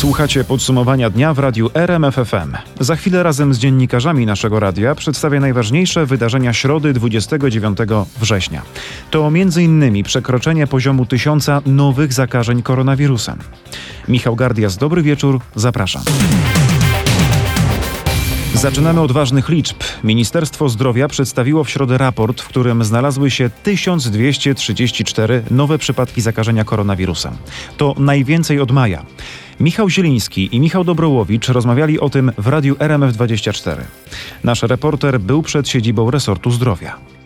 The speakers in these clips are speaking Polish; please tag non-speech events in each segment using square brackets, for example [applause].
Słuchacie podsumowania dnia w radiu RMFFM. Za chwilę razem z dziennikarzami naszego radia przedstawię najważniejsze wydarzenia środy 29 września. To m.in. przekroczenie poziomu tysiąca nowych zakażeń koronawirusem. Michał Gardias, dobry wieczór, zapraszam. Zaczynamy od ważnych liczb. Ministerstwo Zdrowia przedstawiło w środę raport, w którym znalazły się 1234 nowe przypadki zakażenia koronawirusem. To najwięcej od maja. Michał Zieliński i Michał Dobrołowicz rozmawiali o tym w radiu RMF24. Nasz reporter był przed siedzibą resortu zdrowia.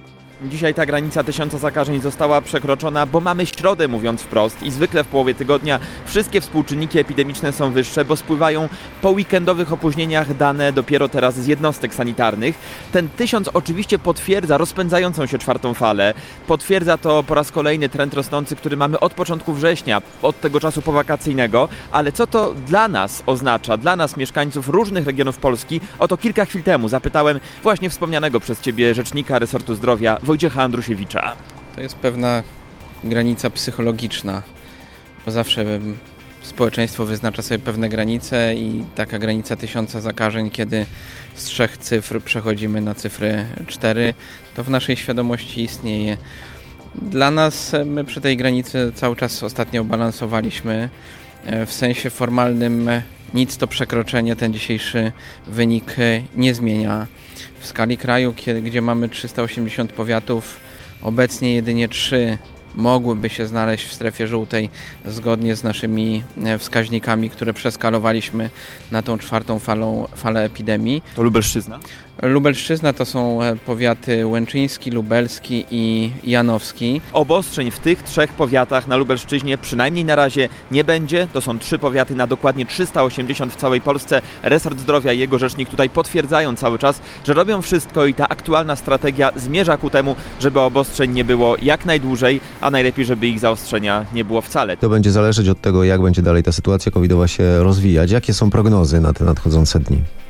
Dzisiaj ta granica tysiąca zakażeń została przekroczona, bo mamy środę, mówiąc wprost, i zwykle w połowie tygodnia wszystkie współczynniki epidemiczne są wyższe, bo spływają po weekendowych opóźnieniach dane dopiero teraz z jednostek sanitarnych. Ten tysiąc oczywiście potwierdza rozpędzającą się czwartą falę. Potwierdza to po raz kolejny trend rosnący, który mamy od początku września, od tego czasu powakacyjnego. Ale co to dla nas oznacza, dla nas mieszkańców różnych regionów Polski? Oto kilka chwil temu zapytałem właśnie wspomnianego przez Ciebie rzecznika resortu zdrowia, Wojciecha Andrusiewicza. To jest pewna granica psychologiczna, bo zawsze społeczeństwo wyznacza sobie pewne granice i taka granica tysiąca zakażeń, kiedy z trzech cyfr przechodzimy na cyfry cztery, to w naszej świadomości istnieje. Dla nas my przy tej granicy cały czas ostatnio balansowaliśmy. E, W sensie formalnym nic to przekroczenie, ten dzisiejszy wynik e, nie zmienia. W skali kraju, gdzie mamy 380 powiatów, obecnie jedynie 3 mogłyby się znaleźć w strefie żółtej zgodnie z naszymi e, wskaźnikami, które przeskalowaliśmy na tą czwartą falą, falę epidemii. To Lubelszczyzna. Lubelszczyzna to są e, powiaty łęczyński, lubelski i janowski. Obostrzeń w tych trzech powiatach na Lubelszczyźnie przynajmniej na razie nie będzie. To są trzy powiaty na dokładnie 380 w całej Polsce. Resort Zdrowia i jego rzecznik tutaj potwierdzają cały czas, że robią wszystko i ta aktualna strategia zmierza ku temu, żeby obostrzeń nie było jak najdłużej, a najlepiej, żeby ich zaostrzenia nie było wcale. To będzie zależeć od tego, jak będzie dalej ta sytuacja covidowa się rozwijać. Jakie są prognozy na te nadchodzące dni?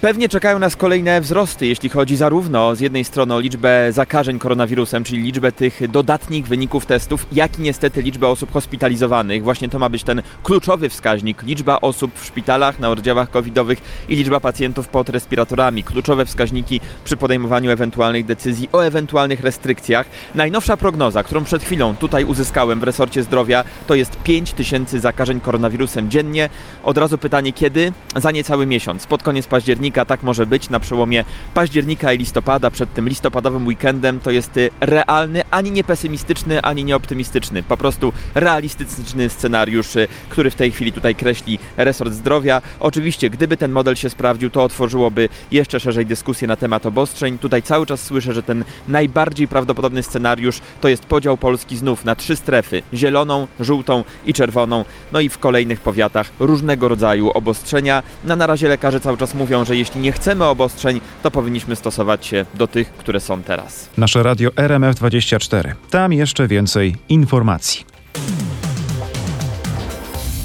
Pewnie czekają nas kolejne wzrosty, jeśli chodzi zarówno z jednej strony o liczbę zakażeń koronawirusem, czyli liczbę tych dodatnich wyników testów, jak i niestety liczbę osób hospitalizowanych. Właśnie to ma być ten kluczowy wskaźnik. Liczba osób w szpitalach, na oddziałach covidowych i liczba pacjentów pod respiratorami. Kluczowe wskaźniki przy podejmowaniu ewentualnych decyzji o ewentualnych restrykcjach. Najnowsza prognoza, którą przed chwilą tutaj uzyskałem w resorcie zdrowia, to jest 5 tysięcy zakażeń koronawirusem dziennie. Od razu pytanie kiedy? Za niecały miesiąc, pod koniec października tak może być na przełomie października i listopada, przed tym listopadowym weekendem, to jest y, realny, ani nie pesymistyczny, ani nie optymistyczny, po prostu realistyczny scenariusz, y, który w tej chwili tutaj kreśli resort zdrowia. Oczywiście, gdyby ten model się sprawdził, to otworzyłoby jeszcze szerzej dyskusję na temat obostrzeń. Tutaj cały czas słyszę, że ten najbardziej prawdopodobny scenariusz to jest podział Polski znów na trzy strefy: zieloną, żółtą i czerwoną. No i w kolejnych powiatach różnego rodzaju obostrzenia. No, na razie lekarze cały czas mówią, że jeśli nie chcemy obostrzeń, to powinniśmy stosować się do tych, które są teraz. Nasze radio RMF24. Tam jeszcze więcej informacji.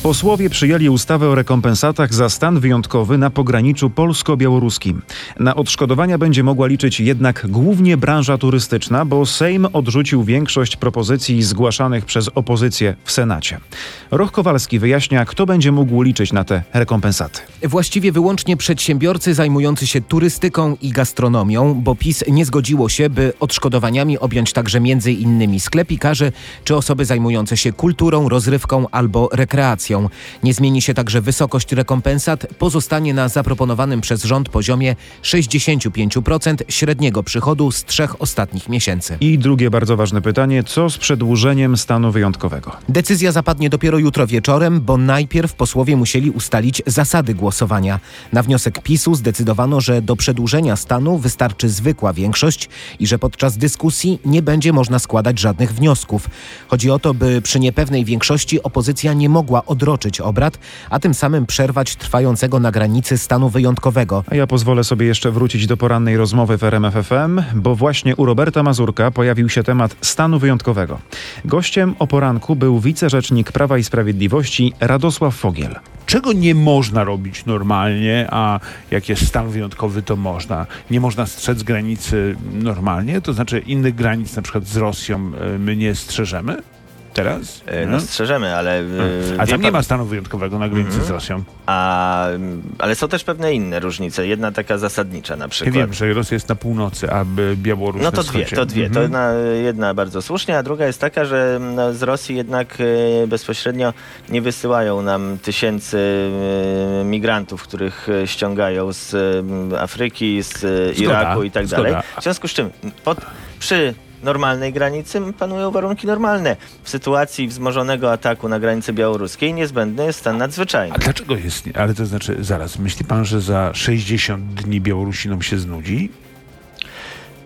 Posłowie przyjęli ustawę o rekompensatach za stan wyjątkowy na pograniczu polsko-białoruskim. Na odszkodowania będzie mogła liczyć jednak głównie branża turystyczna, bo Sejm odrzucił większość propozycji zgłaszanych przez opozycję w Senacie. Roch Kowalski wyjaśnia, kto będzie mógł liczyć na te rekompensaty. Właściwie wyłącznie przedsiębiorcy zajmujący się turystyką i gastronomią, bo PiS nie zgodziło się, by odszkodowaniami objąć także między innymi sklepikarzy czy osoby zajmujące się kulturą, rozrywką albo rekreacją. Nie zmieni się także wysokość rekompensat, pozostanie na zaproponowanym przez rząd poziomie 65% średniego przychodu z trzech ostatnich miesięcy. I drugie bardzo ważne pytanie, co z przedłużeniem stanu wyjątkowego? Decyzja zapadnie dopiero jutro wieczorem, bo najpierw posłowie musieli ustalić zasady głosowania. Na wniosek PiSu zdecydowano, że do przedłużenia stanu wystarczy zwykła większość i że podczas dyskusji nie będzie można składać żadnych wniosków. Chodzi o to, by przy niepewnej większości opozycja nie mogła odroczyć obrad, a tym samym przerwać trwającego na granicy stanu wyjątkowego. A ja pozwolę sobie jeszcze wrócić do porannej rozmowy w RMF FM, bo właśnie u Roberta Mazurka pojawił się temat stanu wyjątkowego. Gościem o poranku był wicerzecznik Prawa i Sprawiedliwości Radosław Fogiel. czego nie można robić normalnie, a jak jest stan wyjątkowy, to można. Nie można strzec granicy normalnie, to znaczy innych granic, na przykład z Rosją, e, my nie strzeżemy? Teraz? E, Nie? No strzeżemy, ale... e, A tam nie ma stanu wyjątkowego na granicy Mhm. z Rosją. A, ale są też pewne inne różnice. Jedna taka zasadnicza na Ja przykład. wiem, że Rosja jest na północy, a Białoruś No to dwie, to dwie. To Mhm. jedna, bardzo słusznie, a druga jest taka, że no, z Rosji jednak e, bezpośrednio nie wysyłają nam tysięcy e, migrantów, których e, ściągają z e, Afryki, z Iraku i tak dalej. W związku z czym pod, przy normalnej granicy panują warunki normalne. W sytuacji wzmożonego ataku na granicy białoruskiej niezbędny jest stan nadzwyczajny. A dlaczego jest, nie- ale to znaczy, zaraz, myśli pan, że za 60 dni Białorusinom się znudzi?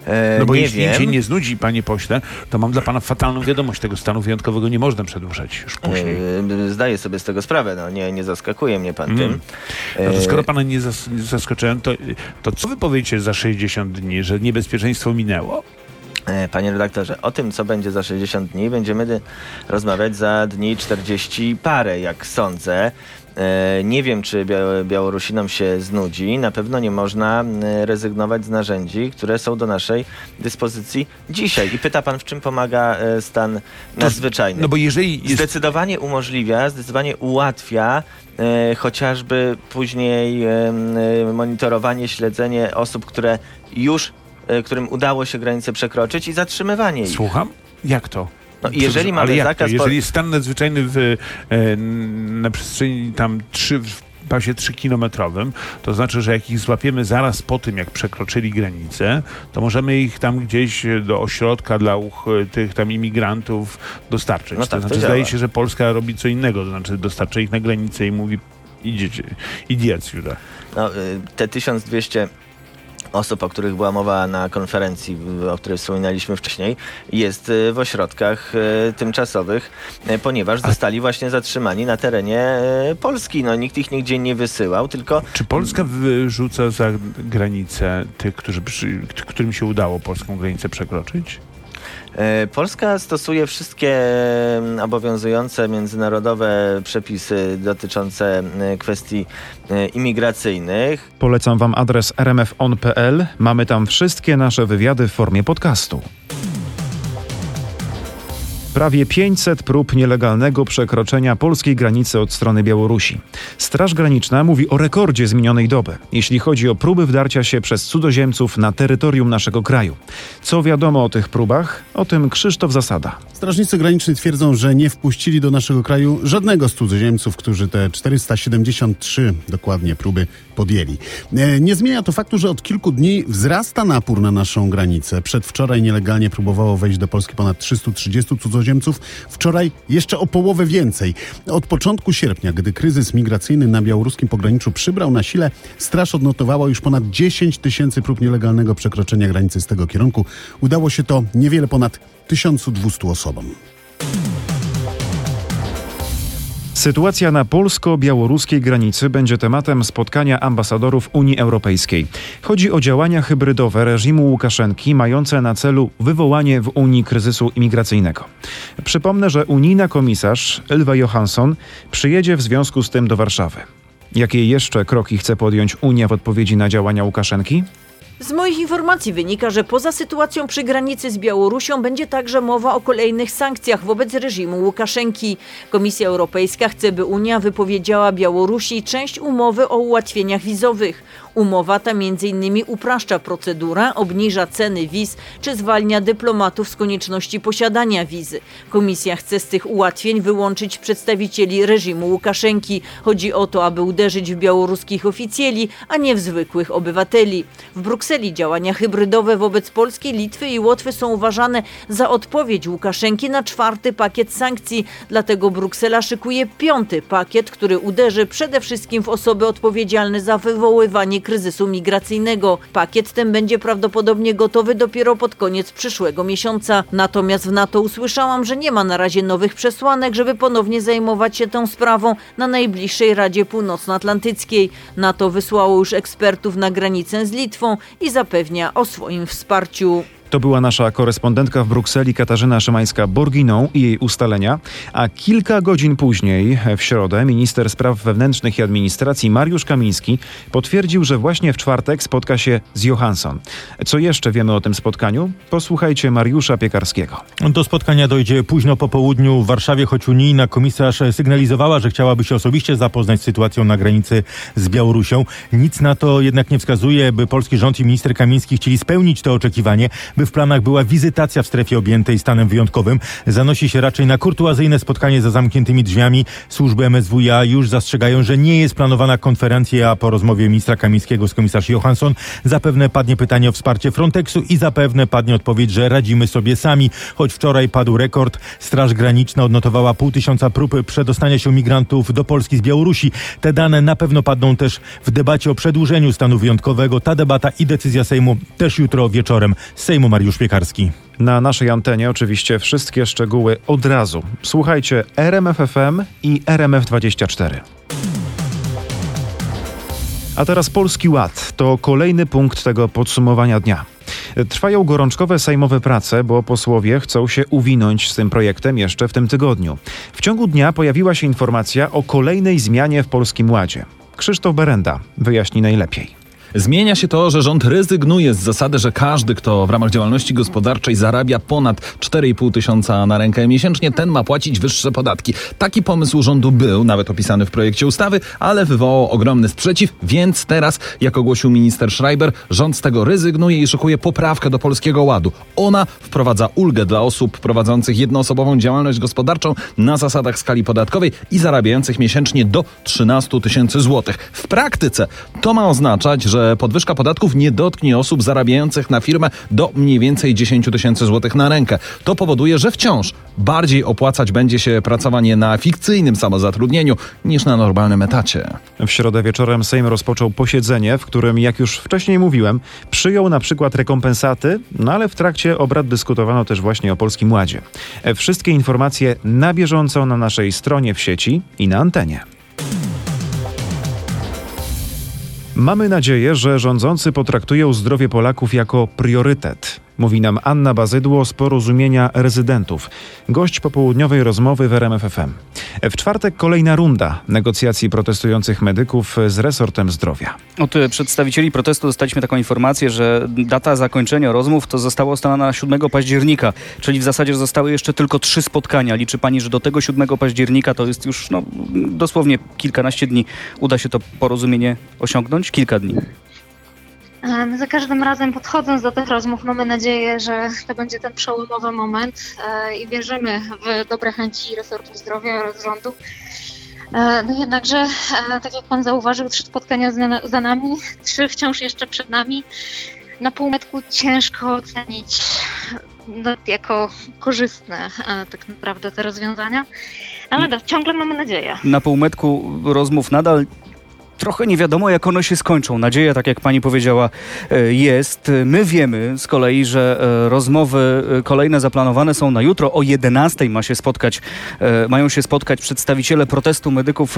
E, No bo nie jeśli wiem. się nie znudzi, panie pośle, to mam dla pana fatalną wiadomość, tego stanu wyjątkowego nie można przedłużać już później. E, Zdaję sobie z tego sprawę, no nie, nie zaskakuje mnie pan Mm. tym. No to E, skoro pana nie, zas, nie zaskoczyłem, to, to co wy powiecie za 60 dni, że niebezpieczeństwo minęło? E, Panie redaktorze, o tym, co będzie za 60 dni, będziemy rozmawiać za dni 40 parę, jak sądzę. E, Nie wiem, czy Bia- Białorusinom się znudzi. Na pewno nie można e, rezygnować z narzędzi, które są do naszej dyspozycji dzisiaj. I pyta pan, w czym pomaga stan nadzwyczajny? No bo jeżeli jest Zdecydowanie umożliwia, zdecydowanie ułatwia e, chociażby później e, monitorowanie, śledzenie osób, które już, E, którym udało się granicę przekroczyć i zatrzymywanie ich. Słucham? Jak to? No, jeżeli mamy zakaz... Jeżeli jest stan nadzwyczajny w, e, na przestrzeni tam 3, w pasie 3-kilometrowym, to znaczy, że jak ich złapiemy zaraz po tym, jak przekroczyli granicę, to możemy ich tam gdzieś e, do ośrodka dla tych tam imigrantów dostarczyć. No tak, to znaczy, to zdaje się, że Polska robi co innego, to znaczy dostarcza ich na granicę i mówi idziecie, idiec, Juda. Tak. No, y, te 1200 osób, o których była mowa na konferencji, o której wspominaliśmy wcześniej, jest y, w ośrodkach y, tymczasowych, y, ponieważ zostali właśnie zatrzymani na terenie Polski. No, nikt ich nigdzie nie wysyłał, tylko Czy Polska wyrzuca za granicę tych, którzy którym się udało polską granicę przekroczyć? E, Polska stosuje wszystkie mm, obowiązujące międzynarodowe przepisy dotyczące e, kwestii e, imigracyjnych. Polecam Wam adres rmfon.pl. Mamy tam wszystkie nasze wywiady w formie podcastu. Prawie 500 prób nielegalnego przekroczenia polskiej granicy od strony Białorusi. Straż Graniczna mówi o rekordzie z minionej doby, jeśli chodzi o próby wdarcia się przez cudzoziemców na terytorium naszego kraju. Co wiadomo o tych próbach? O tym Krzysztof Zasada. Strażnicy graniczni twierdzą, że nie wpuścili do naszego kraju żadnego z cudzoziemców, którzy te 473 dokładnie próby podjęli. E, Nie zmienia to faktu, że od kilku dni wzrasta napór na naszą granicę. Przedwczoraj nielegalnie próbowało wejść do Polski ponad 330 cudzoziemców, wczoraj jeszcze o połowę więcej. Od początku sierpnia, gdy kryzys migracyjny na białoruskim pograniczu przybrał na sile, straż odnotowała już ponad 10 tysięcy prób nielegalnego przekroczenia granicy z tego kierunku. Udało się to niewiele ponad 1200 osobom. Sytuacja na polsko-białoruskiej granicy będzie tematem spotkania ambasadorów Unii Europejskiej. Chodzi o działania hybrydowe reżimu Łukaszenki mające na celu wywołanie w Unii kryzysu imigracyjnego. Przypomnę, że unijna komisarz Ylva Johansson przyjedzie w związku z tym do Warszawy. Jakie jeszcze kroki chce podjąć Unia w odpowiedzi na działania Łukaszenki? Z moich informacji wynika, że poza sytuacją przy granicy z Białorusią będzie także mowa o kolejnych sankcjach wobec reżimu Łukaszenki. Komisja Europejska chce, by Unia wypowiedziała Białorusi część umowy o ułatwieniach wizowych. Umowa ta m.in. upraszcza procedurę, obniża ceny wiz czy zwalnia dyplomatów z konieczności posiadania wizy. Komisja chce z tych ułatwień wyłączyć przedstawicieli reżimu Łukaszenki. Chodzi o to, aby uderzyć w białoruskich oficjeli, a nie w zwykłych obywateli. W Brukseli działania hybrydowe wobec Polski, Litwy i Łotwy są uważane za odpowiedź Łukaszenki na czwarty pakiet sankcji. Dlatego Bruksela szykuje piąty pakiet, który uderzy przede wszystkim w osoby odpowiedzialne za wywoływanie kryzysu migracyjnego. Pakiet ten będzie prawdopodobnie gotowy dopiero pod koniec przyszłego miesiąca. Natomiast w NATO usłyszałam, że nie ma na razie nowych przesłanek, żeby ponownie zajmować się tą sprawą na najbliższej Radzie Północnoatlantyckiej. NATO wysłało już ekspertów na granicę z Litwą i zapewnia o swoim wsparciu. To była nasza korespondentka w Brukseli Katarzyna Szymańska-Borginą i jej ustalenia, a kilka godzin później, w środę, minister spraw wewnętrznych i administracji Mariusz Kamiński potwierdził, że właśnie w czwartek spotka się z Johansson. Co jeszcze wiemy o tym spotkaniu? Posłuchajcie Mariusza Piekarskiego. Do spotkania dojdzie późno po południu w Warszawie, choć unijna komisarz sygnalizowała, że chciałaby się osobiście zapoznać z sytuacją na granicy z Białorusią. Nic na to jednak nie wskazuje, by polski rząd i minister Kamiński chcieli spełnić to oczekiwanie, by w planach była wizytacja w strefie objętej stanem wyjątkowym. Zanosi się raczej na kurtuazyjne spotkanie za zamkniętymi drzwiami. Służby MSWiA już zastrzegają, że nie jest planowana konferencja, a po rozmowie ministra Kamińskiego z komisarz Johansson zapewne padnie pytanie o wsparcie Frontexu i zapewne padnie odpowiedź, że radzimy sobie sami. Choć wczoraj padł rekord, Straż Graniczna odnotowała pół tysiąca prób przedostania się migrantów do Polski z Białorusi. Te dane na pewno padną też w debacie o przedłużeniu stanu wyjątkowego. Ta debata i decyzja Sejmu też jutro wieczorem. Z Sejmu Mariusz Piekarski. Na naszej antenie oczywiście wszystkie szczegóły od razu. Słuchajcie RMFFM i RMF24. A teraz Polski Ład to kolejny punkt tego podsumowania dnia. Trwają gorączkowe sejmowe prace, bo posłowie chcą się uwinąć z tym projektem jeszcze w tym tygodniu. W ciągu dnia pojawiła się informacja o kolejnej zmianie w Polskim Ładzie. Krzysztof Berenda wyjaśni najlepiej. Zmienia się to, że rząd rezygnuje z zasady, że każdy, kto w ramach działalności gospodarczej zarabia ponad 4,5 tysiąca na rękę miesięcznie, ten ma płacić wyższe podatki. Taki pomysł rządu był, nawet opisany w projekcie ustawy, ale wywołał ogromny sprzeciw, więc teraz, jak ogłosił minister Schreiber, rząd z tego rezygnuje i szykuje poprawkę do Polskiego Ładu. Ona wprowadza ulgę dla osób prowadzących jednoosobową działalność gospodarczą na zasadach skali podatkowej i zarabiających miesięcznie do 13 tysięcy złotych. W praktyce to ma oznaczać, że podwyżka podatków nie dotknie osób zarabiających na firmę do mniej więcej 10 tysięcy złotych na rękę. To powoduje, że wciąż bardziej opłacać będzie się pracowanie na fikcyjnym samozatrudnieniu niż na normalnym etacie. W środę wieczorem Sejm rozpoczął posiedzenie, w którym, jak już wcześniej mówiłem, przyjął na przykład rekompensaty, no ale w trakcie obrad dyskutowano też właśnie o Polskim Ładzie. Wszystkie informacje na bieżąco na naszej stronie w sieci i na antenie. Mamy nadzieję, że rządzący potraktują zdrowie Polaków jako priorytet. Mówi nam Anna Bazydło z Porozumienia Rezydentów, gość popołudniowej rozmowy w RMFFM. W czwartek kolejna runda negocjacji protestujących medyków z resortem zdrowia. Od przedstawicieli protestu dostaliśmy taką informację, że data zakończenia rozmów to została ustalona na 7 października, czyli w zasadzie zostały jeszcze tylko trzy spotkania. Liczy pani, że do tego 7 października to jest już no, dosłownie kilkanaście dni. Uda się to porozumienie osiągnąć? Kilka dni. Za każdym razem podchodząc do tych rozmów mamy nadzieję, że to będzie ten przełomowy moment e, i wierzymy w dobre chęci resortu zdrowia oraz rządu. E, No jednakże, e, tak jak Pan zauważył, trzy spotkania za- nami, trzy wciąż jeszcze przed nami. Na półmetku ciężko ocenić no, jako korzystne tak naprawdę te rozwiązania, ale no, ciągle mamy nadzieję. Na półmetku rozmów nadal trochę nie wiadomo, jak one się skończą. Nadzieja, tak jak pani powiedziała, e, jest. My wiemy z kolei, że e, rozmowy e, kolejne zaplanowane są na jutro. O 11 ma się spotkać, mają się spotkać przedstawiciele protestu medyków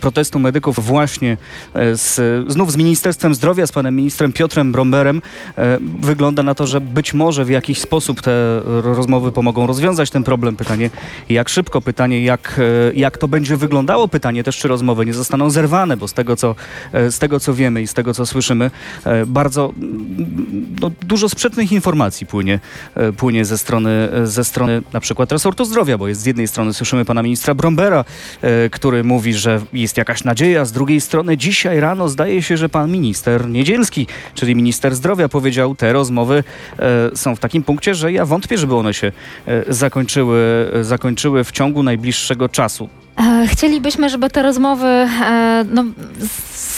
protestu medyków właśnie e, z, znów z Ministerstwem Zdrowia, z panem ministrem Piotrem Bromberem. E, Wygląda na to, że być może w jakiś sposób te ro- rozmowy pomogą rozwiązać ten problem. Pytanie, jak szybko, pytanie, jak, e, jak to będzie wyglądało, pytanie też, czy rozmowy nie zostaną zerwane, bo z tego, co, e, z tego, co wiemy i z tego, co słyszymy, e, bardzo no, dużo sprzecznych informacji płynie, e, płynie ze strony, ze strony na przykład resortu zdrowia, bo jest z jednej strony słyszymy pana ministra Brombera, e, który mówi, że jest jakaś nadzieja, z drugiej strony dzisiaj rano zdaje się, że pan minister Niedzielski, czyli minister zdrowia powiedział, te rozmowy e, są w takim punkcie, że ja wątpię, żeby one się e, zakończyły, e, zakończyły w ciągu najbliższego czasu. E, Chcielibyśmy, żeby te rozmowy e, no,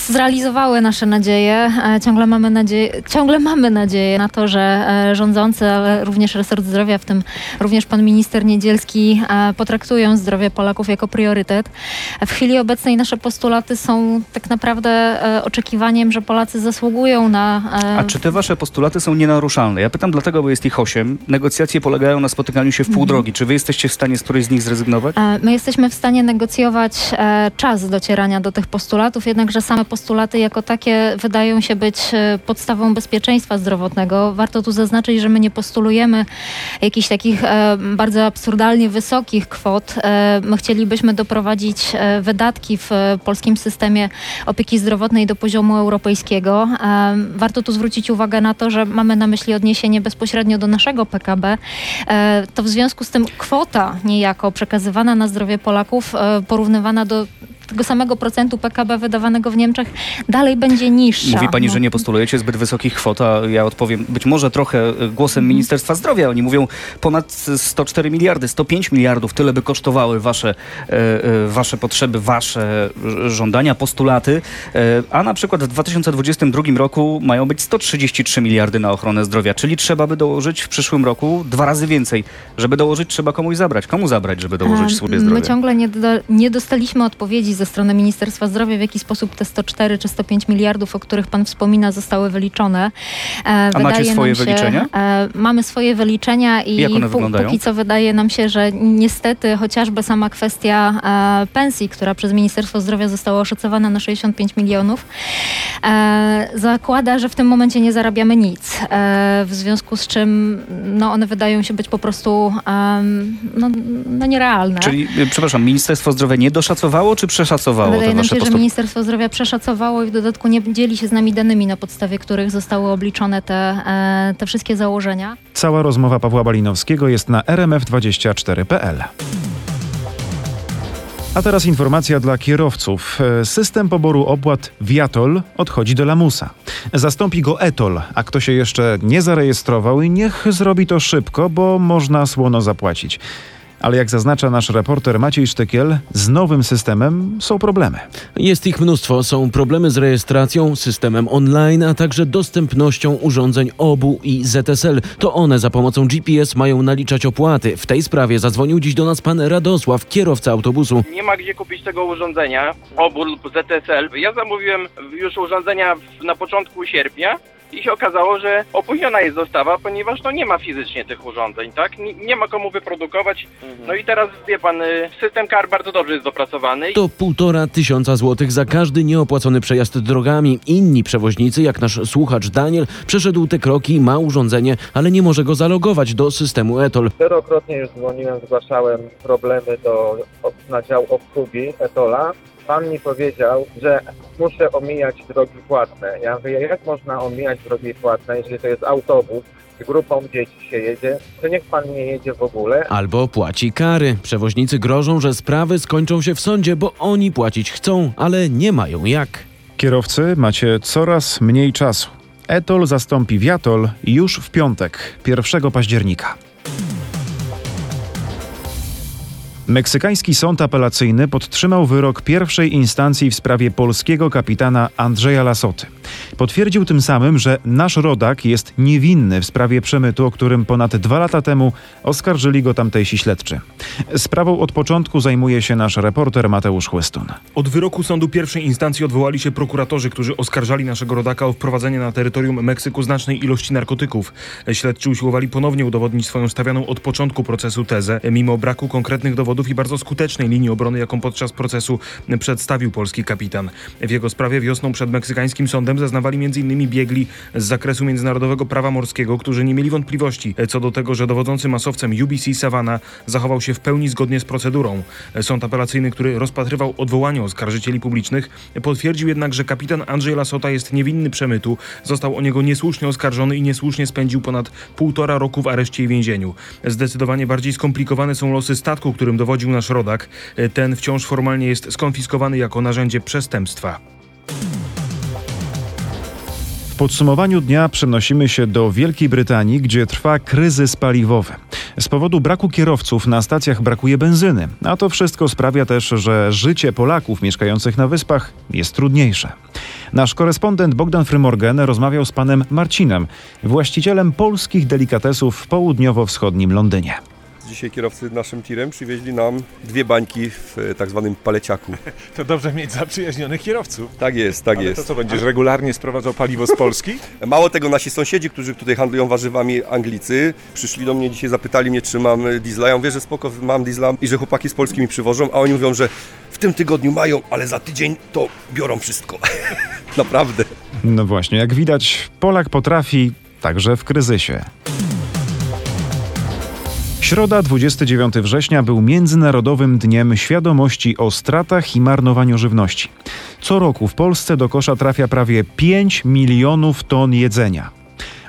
zrealizowały nasze nadzieje. E, Ciągle mamy nadzieję, ciągle mamy nadzieję na to, że rządzący, ale również resort zdrowia, w tym również pan minister Niedzielski, potraktują zdrowie Polaków jako priorytet. W chwili obecnej nasze postulaty są tak naprawdę oczekiwaniem, że Polacy zasługują na. A czy te wasze postulaty są nienaruszalne? Ja pytam dlatego, bo jest ich osiem. Negocjacje polegają na spotykaniu się w pół drogi. Czy wy jesteście w stanie z którejś z nich zrezygnować? My jesteśmy w stanie negocjować e, czas docierania do tych postulatów, jednakże same postulaty jako takie wydają się być e, podstawą bezpieczeństwa zdrowotnego. Warto tu zaznaczyć, że my nie postulujemy jakichś takich e, bardzo absurdalnie wysokich kwot. My chcielibyśmy doprowadzić wydatki w polskim systemie opieki zdrowotnej do poziomu europejskiego. Warto tu zwrócić uwagę na to, że mamy na myśli odniesienie bezpośrednio do naszego PKB. To w związku z tym kwota niejako przekazywana na zdrowie Polaków, porównywana do tego samego procentu PKB wydawanego w Niemczech, dalej będzie niższa. Mówi pani, No. że nie postulujecie zbyt wysokich kwot, a ja odpowiem być może trochę e, głosem Ministerstwa Zdrowia. Oni mówią ponad 104 miliardy, 105 miliardów, tyle by kosztowały wasze, e, e, wasze potrzeby, wasze żądania, postulaty, a na przykład w 2022 roku mają być 133 miliardy na ochronę zdrowia, czyli trzeba by dołożyć w przyszłym roku dwa razy więcej. Żeby dołożyć, trzeba komuś zabrać. Komu zabrać, żeby dołożyć służbie zdrowia? My ciągle nie, do, nie dostaliśmy odpowiedzi ze strony Ministerstwa Zdrowia, w jaki sposób te 104 czy 105 miliardów, o których Pan wspomina, zostały wyliczone. E, A macie swoje nam się, wyliczenia? E, mamy swoje wyliczenia i Jak one wyglądają? póki co wydaje nam się, że niestety chociażby sama kwestia e, pensji, która przez Ministerstwo Zdrowia została oszacowana na 65 milionów, zakłada, że w tym momencie nie zarabiamy nic. W związku z czym no, one wydają się być po prostu no, no nierealne. Czyli, przepraszam, Ministerstwo Zdrowia nie doszacowało czy przeszacowało Wydaje te nam się, że? Ministerstwo Zdrowia przeszacowało i w dodatku nie dzieli się z nami danymi, na podstawie których zostały obliczone te, e, te wszystkie założenia. Cała rozmowa Pawła Balinowskiego jest na rmf24.pl. A teraz informacja dla kierowców. E, System poboru opłat Viatol odchodzi do lamusa. Zastąpi go Etol, a kto się jeszcze nie zarejestrował i niech zrobi to szybko, bo można słono zapłacić. Ale jak zaznacza nasz reporter Maciej Sztykiel, z nowym systemem są problemy. Jest ich mnóstwo. Są problemy z rejestracją, systemem online, a także dostępnością urządzeń OBU i ZSL. To one za pomocą GPS mają naliczać opłaty. W tej sprawie zadzwonił dziś do nas pan Radosław, kierowca autobusu. Nie ma gdzie kupić tego urządzenia, obór lub ZSL. Ja zamówiłem już urządzenia na początku sierpnia i się okazało, że opóźniona jest dostawa, ponieważ no nie ma fizycznie tych urządzeń, tak? Nie, nie ma komu wyprodukować. No i teraz wie pan, y, system kar bardzo dobrze jest dopracowany. To półtora tysiąca złotych za każdy nieopłacony przejazd drogami. Inni przewoźnicy, jak nasz słuchacz Daniel, przeszedł te kroki, ma urządzenie, ale nie może go zalogować do systemu ETOL. Wielokrotnie już dzwoniłem, zgłaszałem problemy do na dział obsługi Etola. Pan mi powiedział, że muszę omijać drogi płatne. Ja mówię, jak można omijać drogi płatne, jeżeli to jest autobus, z grupą dzieci się jedzie, to niech pan nie jedzie w ogóle. Albo płaci kary. Przewoźnicy grożą, że sprawy skończą się w sądzie, bo oni płacić chcą, ale nie mają jak. Kierowcy macie coraz mniej czasu. Etol zastąpi Viatol już w piątek, 1 października. Meksykański sąd apelacyjny podtrzymał wyrok pierwszej instancji w sprawie polskiego kapitana Andrzeja Lasoty. Potwierdził tym samym, że nasz rodak jest niewinny w sprawie przemytu, o którym ponad dwa lata temu oskarżyli go tamtejsi śledczy. Sprawą od początku zajmuje się nasz reporter Mateusz Chłystun. Od wyroku sądu pierwszej instancji odwołali się prokuratorzy, którzy oskarżali naszego rodaka o wprowadzenie na terytorium Meksyku znacznej ilości narkotyków. Śledczy usiłowali ponownie udowodnić swoją stawianą od początku procesu tezę, mimo braku konkretnych dowodów i bardzo skutecznej linii obrony, jaką podczas procesu przedstawił polski kapitan. W jego sprawie wiosną przed meksykańskim sądem zeznawali m.in. biegli z zakresu międzynarodowego prawa morskiego, którzy nie mieli wątpliwości co do tego, że dowodzący masowcem UBC Savannah zachował się w pełni zgodnie z procedurą. Sąd apelacyjny, który rozpatrywał odwołanie oskarżycieli publicznych, potwierdził jednak, że kapitan Andrzej Lasota jest niewinny przemytu, został o niego niesłusznie oskarżony i niesłusznie spędził ponad półtora roku w areszcie i więzieniu. Zdecydowanie bardziej skomplikowane są losy statku, którym dowodził nasz rodak. Ten wciąż formalnie jest skonfiskowany jako narzędzie przestępstwa. Podsumowaniu dnia przenosimy się do Wielkiej Brytanii, gdzie trwa kryzys paliwowy. Z powodu braku kierowców na stacjach brakuje benzyny, a to wszystko sprawia też, że życie Polaków mieszkających na wyspach jest trudniejsze. Nasz korespondent Bogdan Frymorgan rozmawiał z panem Marcinem, właścicielem polskich delikatesów w południowo-wschodnim Londynie. Dzisiaj kierowcy naszym tirem przywieźli nam dwie bańki w tak zwanym paleciaku. [laughs] To dobrze mieć zaprzyjaźnionych kierowców. Tak jest, tak Ale jest. to co, będziesz regularnie sprowadzał paliwo z Polski? [laughs] Mało tego, nasi sąsiedzi, którzy tutaj handlują warzywami Anglicy, przyszli do mnie dzisiaj, zapytali mnie, czy mam diesla. Ja mówię, że spoko, mam diesla i że chłopaki z Polski mi przywożą, a oni mówią, że w tym tygodniu mają, ale za tydzień to biorą wszystko. [laughs] Naprawdę. No właśnie, jak widać, Polak potrafi także w kryzysie. Środa 29 września był Międzynarodowym Dniem Świadomości o stratach i marnowaniu żywności. Co roku w Polsce do kosza trafia prawie 5 milionów ton jedzenia.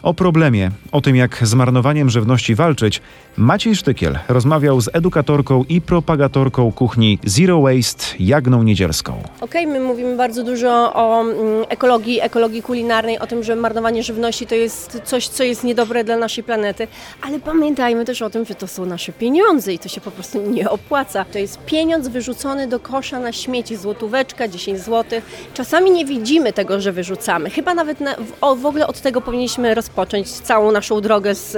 O problemie, o tym jak z marnowaniem żywności walczyć, Maciej Sztykiel rozmawiał z edukatorką i propagatorką kuchni Zero Waste Jagną Niedzielską. Okej, my mówimy bardzo dużo o mm, ekologii, ekologii kulinarnej, o tym, że marnowanie żywności to jest coś, co jest niedobre dla naszej planety, ale pamiętajmy też o tym, że to są nasze pieniądze i to się po prostu nie opłaca. To jest pieniądz wyrzucony do kosza na śmieci, złotóweczka, 10 zł. Czasami nie widzimy tego, że wyrzucamy. Chyba nawet na, w, w ogóle od tego powinniśmy rozpocząć całą naszą drogę z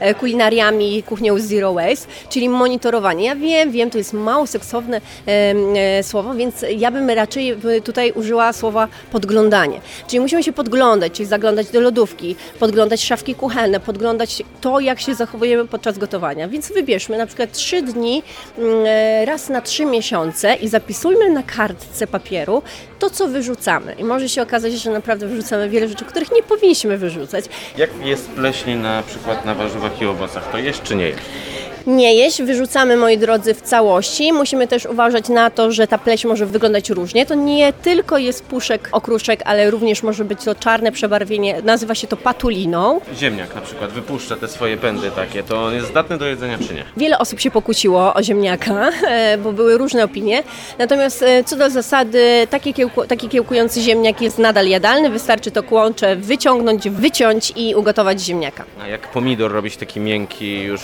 e, kulinariami, kuchnią Zero Waste, czyli monitorowanie. Ja wiem, wiem, to jest mało seksowne e, słowo, więc ja bym raczej e, tutaj użyła słowa podglądanie. Czyli musimy się podglądać, czyli zaglądać do lodówki, podglądać szafki kuchenne, podglądać to, jak się zachowujemy podczas gotowania. Więc wybierzmy na przykład trzy dni, mm, e, raz na trzy miesiące i zapisujmy na kartce papieru to, co wyrzucamy. I może się okazać, że naprawdę wyrzucamy wiele rzeczy, których nie powinniśmy wyrzucać. Jak jest pleśń na przykład na warzywach i owocach, to jest czy nie jest? Nie jeść. Wyrzucamy, moi drodzy, w całości. Musimy też uważać na to, że ta pleśń może wyglądać różnie. To nie tylko jest puszek, okruszek, ale również może być to czarne przebarwienie. Nazywa się to patuliną. Ziemniak na przykład wypuszcza te swoje pędy takie, to on jest zdatny do jedzenia czy nie? Wiele osób się pokłóciło o ziemniaka, [laughs] e, bo były różne opinie. Natomiast e, co do zasady, taki, kiełku, taki kiełkujący ziemniak jest nadal jadalny. Wystarczy to kłącze wyciągnąć, wyciąć i ugotować ziemniaka. A jak pomidor robić taki miękki, już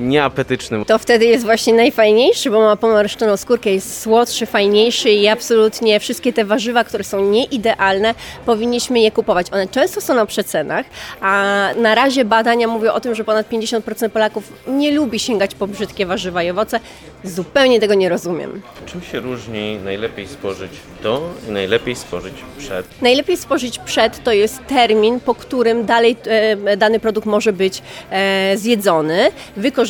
nieapetyczny? To wtedy jest właśnie najfajniejszy, bo ma pomarszczoną skórkę, jest słodszy, fajniejszy i absolutnie wszystkie te warzywa, które są nieidealne, powinniśmy je kupować. One często są na przecenach, a na razie badania mówią o tym, że ponad 50% Polaków nie lubi sięgać po brzydkie warzywa i owoce. Zupełnie tego nie rozumiem. Czym się różni najlepiej spożyć do i najlepiej spożyć przed? Najlepiej spożyć przed to jest termin, po którym dalej e, dany produkt może być e, zjedzony, wykorzystany,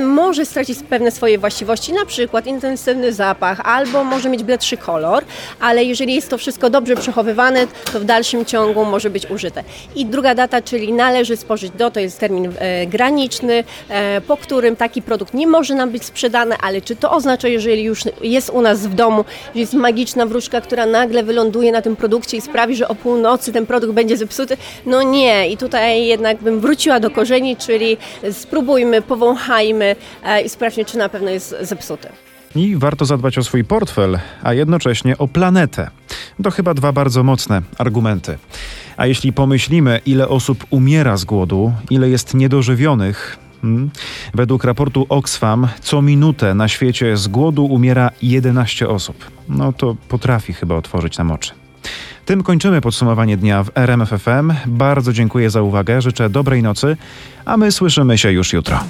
może stracić pewne swoje właściwości, na przykład intensywny zapach albo może mieć bledszy kolor, ale jeżeli jest to wszystko dobrze przechowywane, to w dalszym ciągu może być użyte. I druga data, czyli należy spożyć do, to jest termin e, graniczny, e, po którym taki produkt nie może nam być sprzedany, ale czy to oznacza, jeżeli już jest u nas w domu, że jest magiczna wróżka, która nagle wyląduje na tym produkcie i sprawi, że o północy ten produkt będzie zepsuty? No nie. I tutaj jednak bym wróciła do korzeni, czyli spróbujmy, powąchajmy e, i sprawdźmy, czy na pewno jest zepsuty. I warto zadbać o swój portfel, a jednocześnie o planetę. To chyba dwa bardzo mocne argumenty. A jeśli pomyślimy, ile osób umiera z głodu, ile jest niedożywionych, hmm, według raportu Oxfam co minutę na świecie z głodu umiera 11 osób. No to potrafi chyba otworzyć nam oczy. Tym kończymy podsumowanie dnia w RMFFM. Bardzo dziękuję za uwagę, życzę dobrej nocy, a my słyszymy się już jutro.